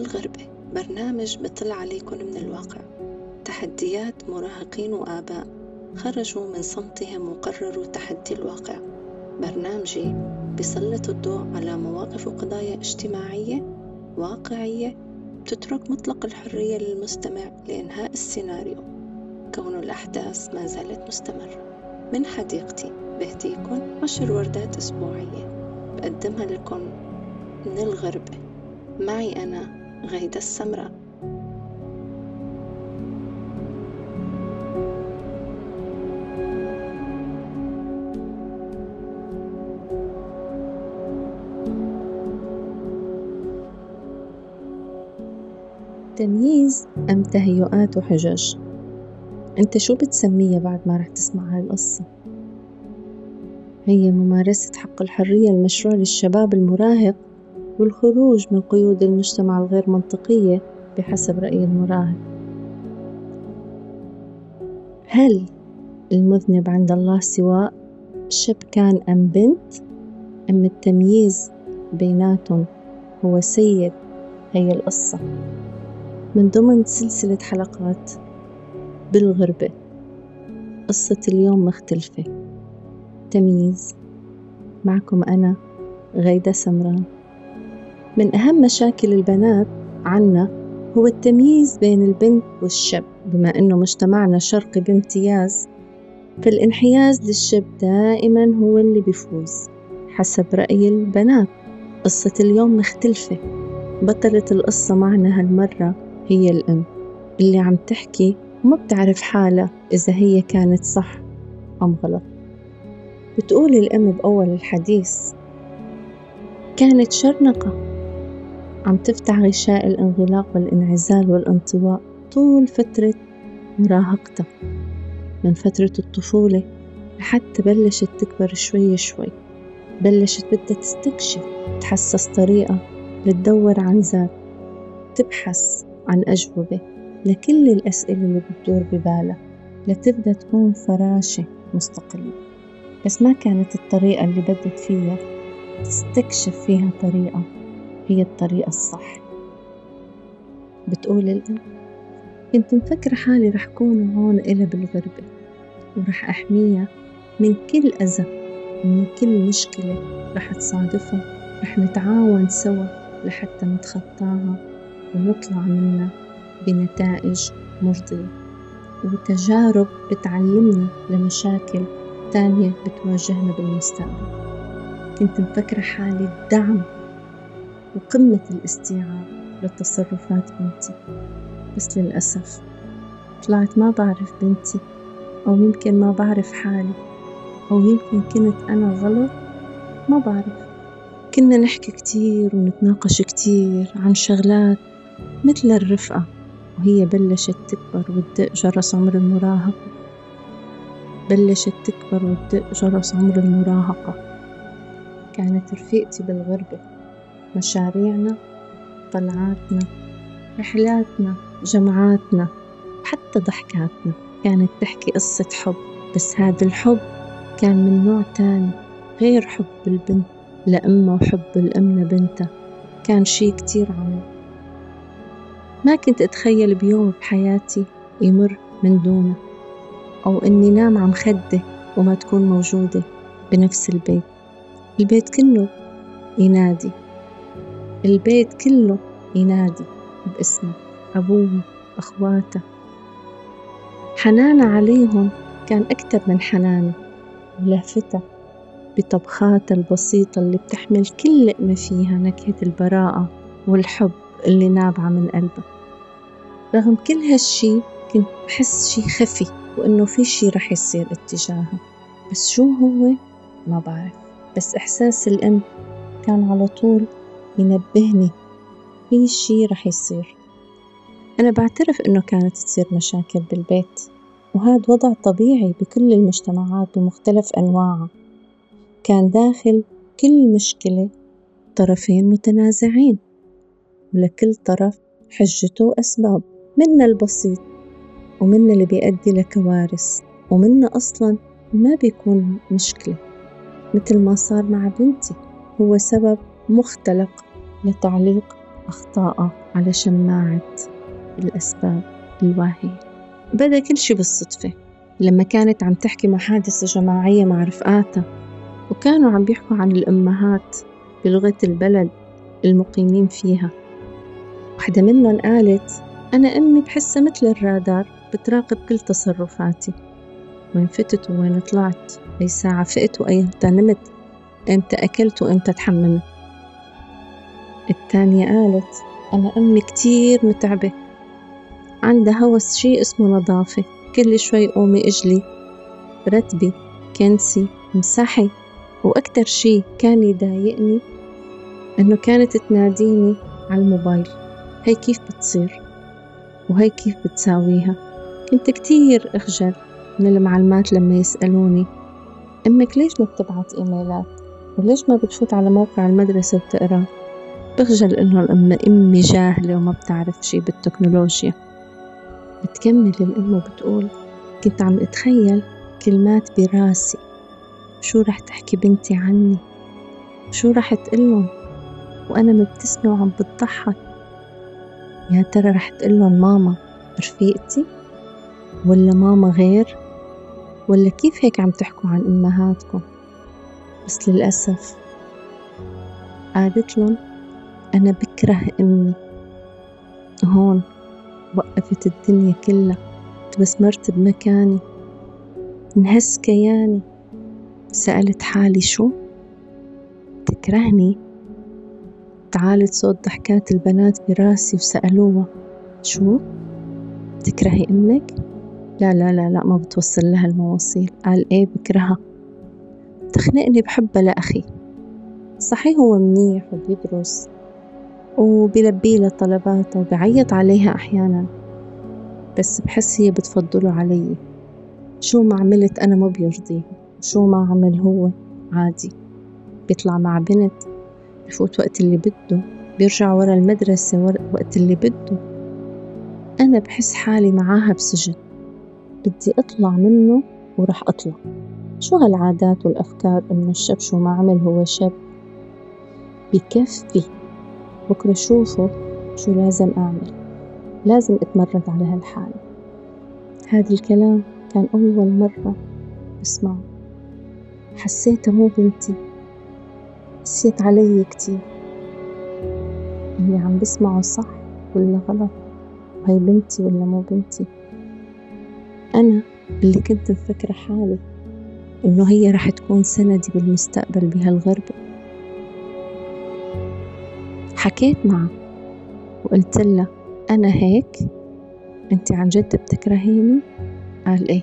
الغربة. برنامج بطل عليكم من الواقع. تحديات مراهقين وآباء. خرجوا من صمتهم وقرروا تحدي الواقع. برنامجي بيسلط الضوء على مواقف وقضايا اجتماعية واقعية بتترك مطلق الحرية للمستمع لإنهاء السيناريو. كون الأحداث ما زالت مستمرة. من حديقتي بهديكم عشر وردات أسبوعية. بقدمها لكم من الغربة. معي أنا غيدة السمراء. تمييز أم تهيؤات وحجج أنت شو بتسميها بعد ما رح تسمع هاي القصة؟ هي ممارسة حق الحرية المشروع للشباب المراهق والخروج من قيود المجتمع الغير منطقية بحسب رأي المراهق. هل المذنب عند الله سواء شاب كان أم بنت؟ أم التمييز بيناتهم هو سيد هي القصة. من ضمن سلسلة حلقات بالغربة قصة اليوم مختلفة. تمييز معكم أنا غيدة سمران. من أهم مشاكل البنات عنا هو التمييز بين البنت والشاب بما أنه مجتمعنا شرقي بامتياز فالانحياز للشاب دائما هو اللي بيفوز حسب رأي البنات. قصة اليوم مختلفة. بطلة القصة معنا هالمرة هي الأم اللي عم تحكي وما بتعرف حالها إذا هي كانت صح أم غلط. بتقول الأم بأول الحديث كانت شرنقة. عم تفتح غشاء الانغلاق والانعزال والانطواء طول فترة مراهقتها من فترة الطفولة لحتى بلشت تكبر شوي شوي بلشت بدها تستكشف تحسس طريقة لتدور عن ذات تبحث عن أجوبة لكل الأسئلة اللي بتدور ببالها لتبدأ تكون فراشة مستقلة. بس ما كانت الطريقة اللي بدت فيها تستكشف فيها طريقة. هي الطريقة الصح. بتقول الأم كنت مفكرة حالي رح كون هون إلها بالغربة ورح أحميها من كل أذى ومن كل مشكلة رح تصادفها رح نتعاون سوا لحتى نتخطاها ونطلع منها بنتائج مرضية. وتجارب بتعلمنا لمشاكل تانية بتواجهنا بالمستقبل. كنت مفكرة حالي الدعم وقمة الاستيعاب لتصرفات بنتي. بس للأسف طلعت ما بعرف بنتي أو يمكن ما بعرف حالي أو يمكن كنت أنا غلط ما بعرف. كنا نحكي كتير ونتناقش كتير عن شغلات مثل الرفقة وهي بلشت تكبر وتدق جرس عمر المراهقة. بلشت تكبر وتدق جرس عمر المراهقة. كانت رفيقتي بالغربة. مشاريعنا طلعاتنا رحلاتنا جمعاتنا حتى ضحكاتنا. كانت تحكي قصة حب بس هذا الحب كان من نوع تاني غير حب البنت لأمها وحب الأم لبنتها. كان شي كتير عميق. ما كنت أتخيل بيوم بحياتي يمر من دونه أو إني نام عم خده وما تكون موجودة بنفس البيت. البيت كله ينادي البيت كله ينادي باسمه أبوه أخواته. حنانة عليهم كان أكتر من حناني ولهفتها بطبخاتها البسيطة اللي بتحمل كل لقمة فيها نكهة البراءة والحب اللي نابعة من قلبها. رغم كل هالشي كنت بحس شي خفي وإنه في شي رح يصير اتجاهها بس شو هو؟ ما بعرف. بس إحساس الأم كان على طول ينبهني. في شي رح يصير. أنا بعترف إنه كانت تصير مشاكل بالبيت وهذا وضع طبيعي بكل المجتمعات بمختلف أنواعها. كان داخل كل مشكلة طرفين متنازعين ولكل طرف حجته وأسباب منا البسيط ومنا اللي بيؤدي لكوارث ومنا أصلا ما بيكون مشكلة مثل ما صار مع بنتي. هو سبب مختلق لتعليق أخطائها على شماعة الأسباب الواهية. بدأ كل شي بالصدفة. لما كانت عم تحكي محادثة جماعية مع رفقاتها وكانوا عم بيحكوا عن الأمهات بلغة البلد المقيمين فيها. واحدة منهم قالت أنا أمي بحسها مثل الرادار بتراقب كل تصرفاتي. وين فتت ووين طلعت أي ساعة فقت وأيمتى نمت إمتى أكلت وإمتى تحممت. التانية قالت أنا أمي كتير متعبة. عندها هوس شي اسمه نظافة. كل شوي قومي إجلي. رتبي كنسي مسحي. وأكتر شي كان يضايقني إنه كانت تناديني على الموبايل. هي كيف بتصير؟ وهي كيف بتساويها؟ كنت كتير أخجل من المعلمات لما يسألوني أمك ليش ما بتبعت إيميلات؟ وليش ما بتفوت على موقع المدرسة وتقرا بخجل إنه الأم أمي جاهلة وما بتعرف شي بالتكنولوجيا. بتكمل الأم وبتقول كنت عم أتخيل كلمات براسي. شو رح تحكي بنتي عني؟ شو رح تقلن وأنا مبتسمة وعم بتضحك. يا ترى رح تقلن ماما رفيقتي؟ ولا ماما غير؟ ولا كيف هيك عم تحكوا عن أمهاتكم؟ بس للأسف قالت لهم أنا بكره أمي. هون وقفت الدنيا كلها تبسمرت بمكاني. انهز كياني. سألت حالي شو؟ تكرهني؟ تعالت صوت ضحكات البنات براسي وسألوها شو؟ تكرهي أمك؟ لا لا لا لا ما بتوصل لها المواصيل. قال إيه بكرهها. تخنقني بحبها لأخي. صحيح هو منيح وبيدرس. وبيلبي لها طلباتها وبعيط عليها أحيانا بس بحس هي بتفضله علي. شو ما عملت أنا ما بيرضيها شو ما عمل هو عادي. بيطلع مع بنت بفوت وقت اللي بده بيرجع ورا المدرسة وقت اللي بده. أنا بحس حالي معاها بسجن. بدي أطلع منه ورح أطلع. شو هالعادات والأفكار إنه الشب شو ما عمل هو شب بكفي. بكرة شوفوا شو لازم أعمل. لازم أتمرد على هالحالة. هذا الكلام كان أول مرة أسمعه حسيتها مو بنتي. قسيت علي كتير. اللي عم بسمعه صح ولا غلط؟ وهي بنتي ولا مو بنتي؟ أنا اللي كنت مفكرة حالي إنه هي رح تكون سندي بالمستقبل بهالغربة. حكيت معها وقلت لها أنا هيك؟ أنت عن جد بتكرهيني؟ قال إيه.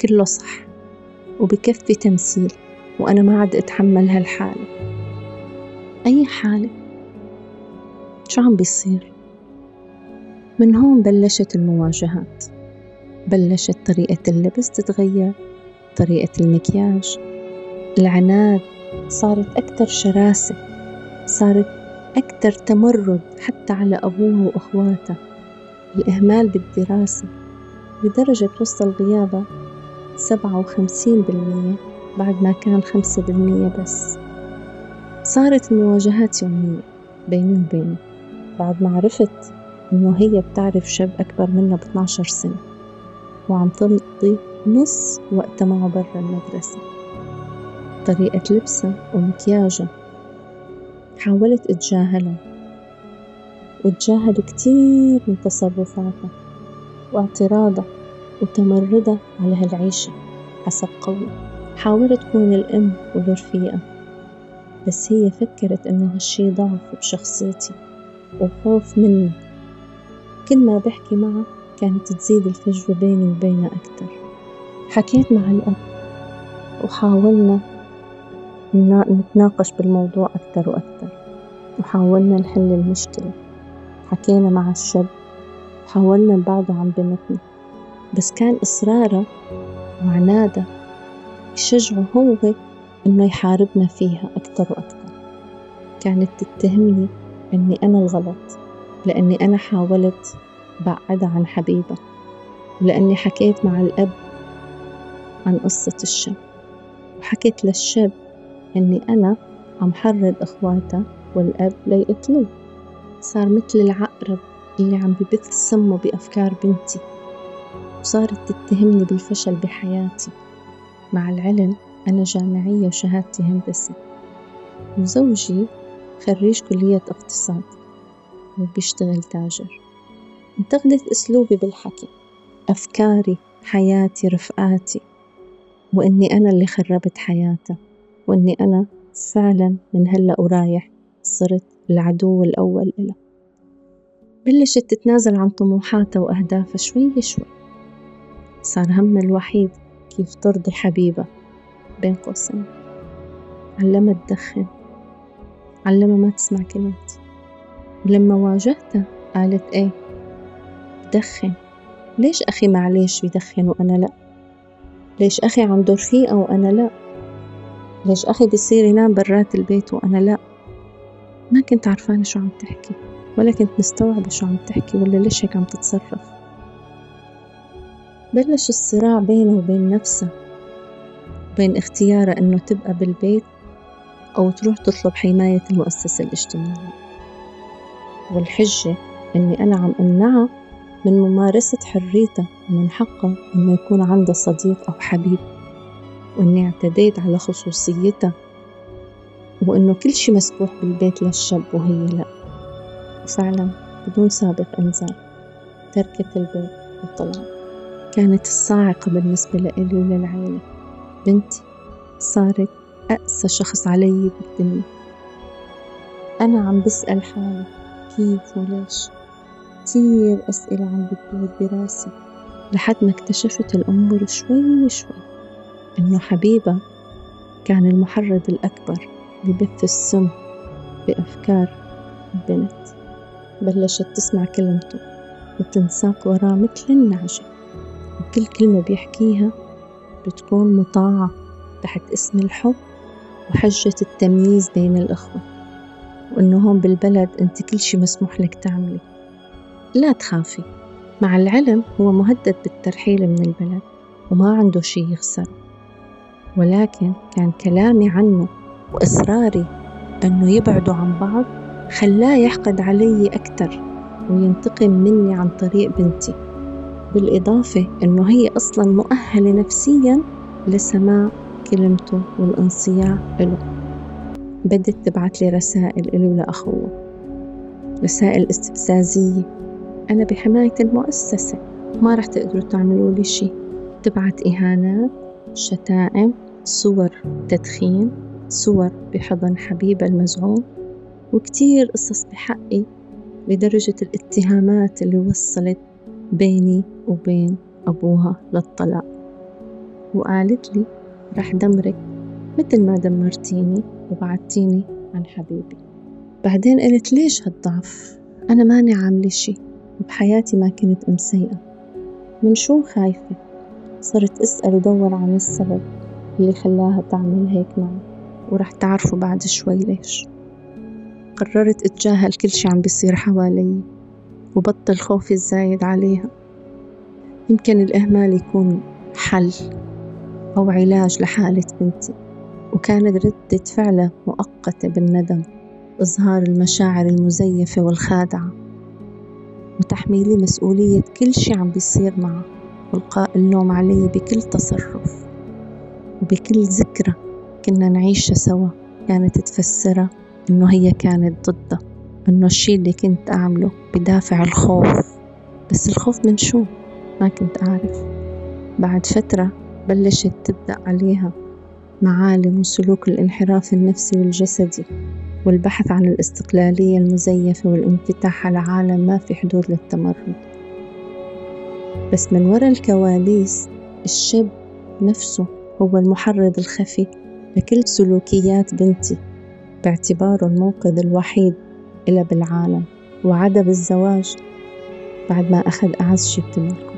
كله صح. وبكفي تمثيل وأنا ما عاد أتحمل هالحالة. أي حالة؟ شو عم بيصير؟ من هون بلشت المواجهات. بلشت طريقة اللبس تتغير طريقة المكياج. العناد صارت أكثر شراسة. صارت أكثر تمرد حتى على أبوها وأخواتها الإهمال بالدراسة لدرجة توصل غيابها سبعة وخمسين بالمية بعد ما كان خمسة بالمية بس. صارت المواجهات يومية بيني وبينه بعد ما عرفت إنه هي بتعرف شاب أكبر منها باتناشر سنة وعم تمضي نص وقتها معه برا المدرسة. طريقة لبسها ومكياجها حاولت أتجاهلها وأتجاهل كتير من تصرفاتها واعتراضها وتمردها على هالعيشة حسب قولي حاولت تكون الأم والرفيقة بس هي فكرت إنه هالشي ضعف بشخصيتي وخوف مني. كل ما بحكي معها كانت تزيد الفجوة بيني وبينها أكتر. حكيت مع الأب وحاولنا نتناقش بالموضوع أكتر وأكتر. وحاولنا نحل المشكلة. حكينا مع الشاب. وحاولنا نبعده عن بنتنا. بس كان إصراره وعنادة يشجعه هو إنه يحاربنا فيها أكتر وأكتر. كانت تتهمني إني أنا الغلط لأني أنا حاولت بعدها عن حبيبة لأني حكيت مع الأب عن قصة الشاب. وحكيت للشاب إني أنا عم حرض إخواتها والأب ليقتلوه. صار مثل العقرب اللي عم ببث سمه بأفكار بنتي وصارت تتهمني بالفشل بحياتي. مع العلم أنا جامعية وشهادتي هندسة وزوجي خريج كلية اقتصاد وبيشتغل تاجر. انتقدت أسلوبي بالحكي أفكاري حياتي رفقاتي وإني أنا اللي خربت حياتها وإني أنا فعلا من هلأ ورايح صرت العدو الأول إلها بلشت تتنازل عن طموحاتها وأهدافها شوي شوي. صار همها الوحيد كيف ترضي حبيبة بين قوسين. علمها تدخن علمها ما تسمع كلمتي ولما واجهتها قالت إيه؟ بدخن ليش أخي معليش بدخن وأنا لأ؟ ليش أخي عنده رفيقة وأنا لأ؟ ليش أخي بصير ينام برات البيت وأنا لأ؟ ما كنت عرفانة شو عم تحكي ولا كنت مستوعبة شو عم تحكي ولا ليش هيك عم تتصرف؟ بلش الصراع بينه وبين نفسها بين اختيارها إنه تبقى بالبيت أو تروح تطلب حماية المؤسسة الاجتماعية. والحجة إني أنا عم أمنعها من ممارسة حريتها ومن حقها إنه يكون عندها صديق أو حبيب. وإني اعتديت على خصوصيتها وإنه كل شي مسموح بالبيت للشاب وهي لأ. وفعلا بدون سابق إنذار تركت البيت وطلعت كانت الصاعقة بالنسبة لإلي وللعيلة. بنتي صارت أقسى شخص علي بالدنيا. أنا عم بسأل حالي كيف وليش؟ كتير أسئلة عم بتدور براسي لحد ما اكتشفت الأمور شوي شوي. إنه حبيبة كان المحرض الأكبر لبث السم بأفكار البنت. بلشت تسمع كلمته وتنساق وراه مثل النعجة وكل كلمة بيحكيها بتكون مطاعة تحت اسم الحب وحجة التمييز بين الإخوة وإنه هون بالبلد أنت كل شي مسموح لك تعملي. لا تخافي مع العلم هو مهدد بالترحيل من البلد وما عنده شي يخسر. ولكن كان كلامي عنه وإصراري أنه يبعدوا عن بعض خلاه يحقد علي أكتر وينتقم مني عن طريق بنتي بالإضافة أنه هي أصلا مؤهلة نفسيا لسماع كلمته والانصياع له بدت تبعت لي رسائل إلي ولأخوه رسائل استفزازية. أنا بحماية المؤسسة ما رح تقدروا تعملوا لي شي تبعت إهانات شتائم صور تدخين صور بحضن حبيبة المزعوم وكتير قصص بحقي لدرجة الاتهامات اللي وصلت بيني وبين أبوها للطلاق. وقالت لي رح دمرك مثل ما دمرتيني وبعدتيني عن حبيبي بعدين قلت ليش هالضعف؟ أنا ماني عاملة شي وبحياتي ما كنت أم سيئة من شو خايفة؟ صرت أسأل ودور عن السبب. اللي خلاها تعمل هيك معي. ورح تعرفوا بعد شوي ليش. قررت أتجاهل كل شي عم بيصير حوالي وبطل خوفي الزايد عليها. يمكن الإهمال يكون حل أو علاج لحالة بنتي وكانت ردة فعلة مؤقتة بالندم إظهار المشاعر المزيفة والخادعة وتحميلي مسؤولية كل شي عم بيصير معه وإلقاء اللوم علي بكل تصرف. وبكل ذكرى كنا نعيشها سوا. كانت تفسرها إنه هي كانت ضدها إنه الشي اللي كنت أعمله بدافع الخوف. بس الخوف من شو؟ ما كنت أعرف. بعد فترة بلشت تبدأ عليها معالم وسلوك الانحراف النفسي والجسدي والبحث عن الاستقلالية المزيفة والانفتاح على عالم ما في حدود للتمرد. بس من وراء الكواليس الشاب نفسه هو المحرض الخفي لكل سلوكيات بنتي باعتباره المنقذ الوحيد إلها بالعالم وعدا بالزواج بعد ما أخذ أعز شي بتملكه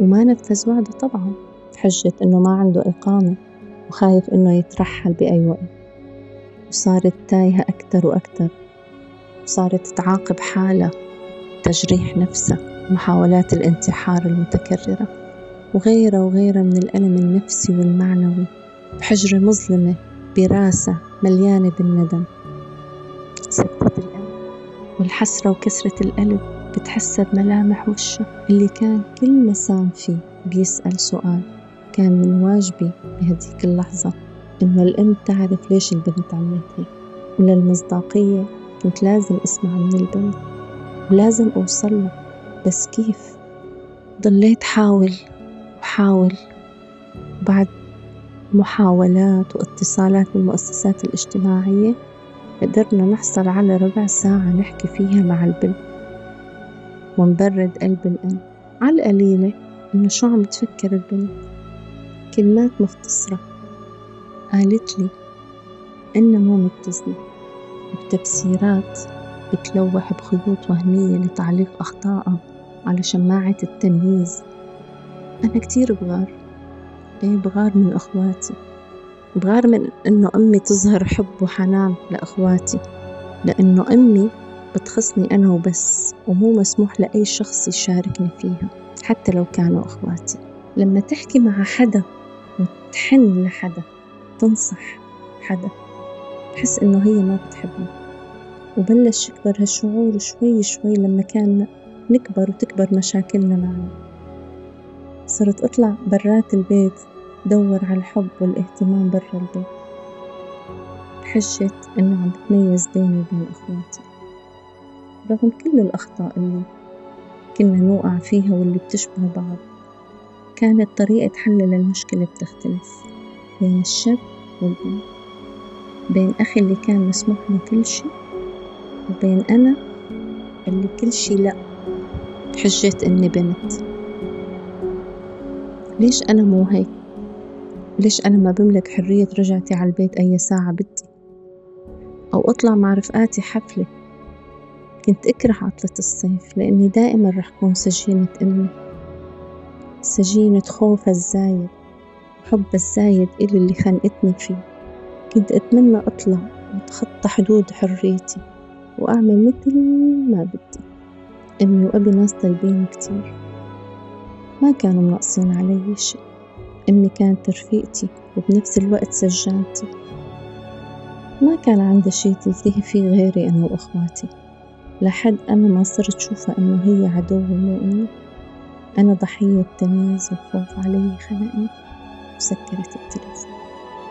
وما نفذ وعده طبعا بحجة إنه ما عنده إقامة وخايف إنه يترحل بأي وقت. وصارت تايهة أكتر وأكتر وصارت تعاقب حالها تجريح نفسها محاولات الانتحار المتكررة. وغيرها وغيرها من الألم النفسي والمعنوي. بحجرة مظلمة براسة مليانة بالندم. سكتت الأمل والحسرة وكسرة القلب بتحسها بملامح وشه اللي كان كل مسام فيه بيسأل سؤال كان من واجبي بهديك اللحظة. إنه الأم تعرف ليش البنت عملت هيك. وللمصداقية كنت لازم أسمع من البنت. ولازم أوصل له بس كيف؟ ضليت حاول. وحاول بعد محاولات واتصالات بالمؤسسات الاجتماعية. قدرنا نحصل على ربع ساعة نحكي فيها مع البنت ونبرد قلب الأم على القليلة إنه شو عم تفكر البنت؟ كلمات مختصرة قالت لي إنها مو متزنة وبتفسيرات بتلوح بخيوط وهمية لتعليق أخطائها على شماعة التمييز. أنا كتير بغار. إيه بغار من أخواتي. بغار من إنه أمي تظهر حب وحنان لأخواتي. لأنه أمي بتخصني أنا وبس ومو مسموح لأي شخص يشاركني فيها حتى لو كانوا أخواتي. لما تحكي مع حدا وتحن لحدا تنصح حدا بحس إنه هي ما بتحبني. وبلش يكبر هالشعور شوي شوي لما كان نكبر وتكبر مشاكلنا معنا صرت أطلع برات البيت دور على الحب والاهتمام برا البيت. بحجة إنه عم بتميز بيني وبين إخواتي. رغم كل الأخطاء اللي كنا نوقع فيها واللي بتشبه بعض كانت طريقة حل للمشكلة بتختلف بين الشاب والبنت بين أخي اللي كان مسموح له كل شي وبين أنا اللي كل شي لأ. بحجة إني بنت. ليش أنا مو هيك؟ ليش أنا ما بملك حرية رجعتي على البيت أي ساعة بدي؟ أو أطلع مع رفقاتي حفلة. كنت أكره عطلة الصيف لأني دائما رح كون سجينة أمي. سجينة خوفها الزايد وحبها الزايد إلي اللي خنقتني فيه. كنت أتمنى أطلع وأتخطى حدود حريتي وأعمل مثل ما بدي. أمي وأبي ناس طيبين كتير. ما كانوا منقصين علي شي أمي كانت رفيقتي وبنفس الوقت سجانتي ما كان عندها شي تلتهي فيه غيري أنا وأخواتي. لحد أنا ما صرت شوفها إنه هي عدو مو أمي أنا ضحية تمييز وخوف علي خلقني. وسكرت التلفزيون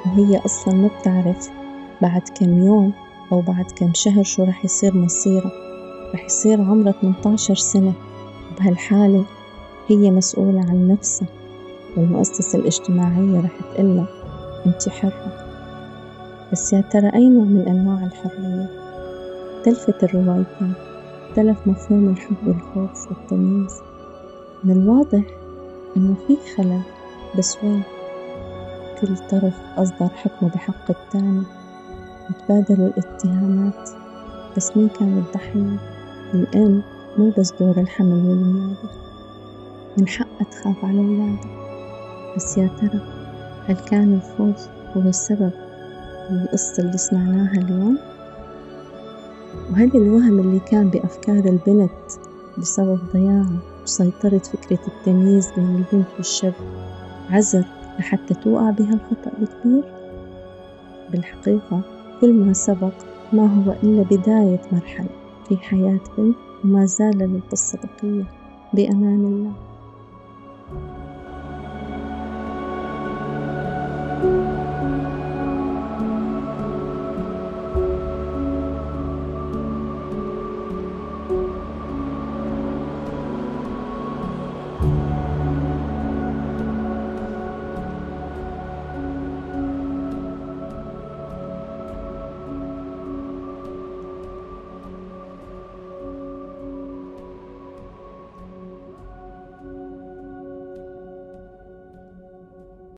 وهي أصلا ما بتعرف بعد كم يوم أو بعد كم شهر شو رح يصير مصيرها رح يصير عمرها 18 سنة. بهالحالة هي مسؤولة عن نفسها والمؤسسة الاجتماعية رح تقلها. أنت حرة. بس يا ترى أي نوع من أنواع الحرية؟ تلفت الروايتين. تلف مفهوم الحب والخوف والتمييز. من الواضح إنه في خلل بس وين؟ كل طرف أصدر حكمه بحق التاني. وتبادلوا الاتهامات. بس مين كان الضحية؟ الأم مو بس دور الحمل والولادة من حقها تخاف على أولادها بس يا ترى هل كان الخوف هو السبب للقصة اللي سمعناها اليوم؟ وهل الوهم اللي كان بأفكار البنت بسبب ضياعها وسيطرة فكرة التمييز بين البنت والشاب عذر لحتى توقع بهالخطأ الكبير؟ بالحقيقة كل ما سبق ما هو إلا بداية مرحلة في حياة بنت وما زال للقصة بقية بأمان الله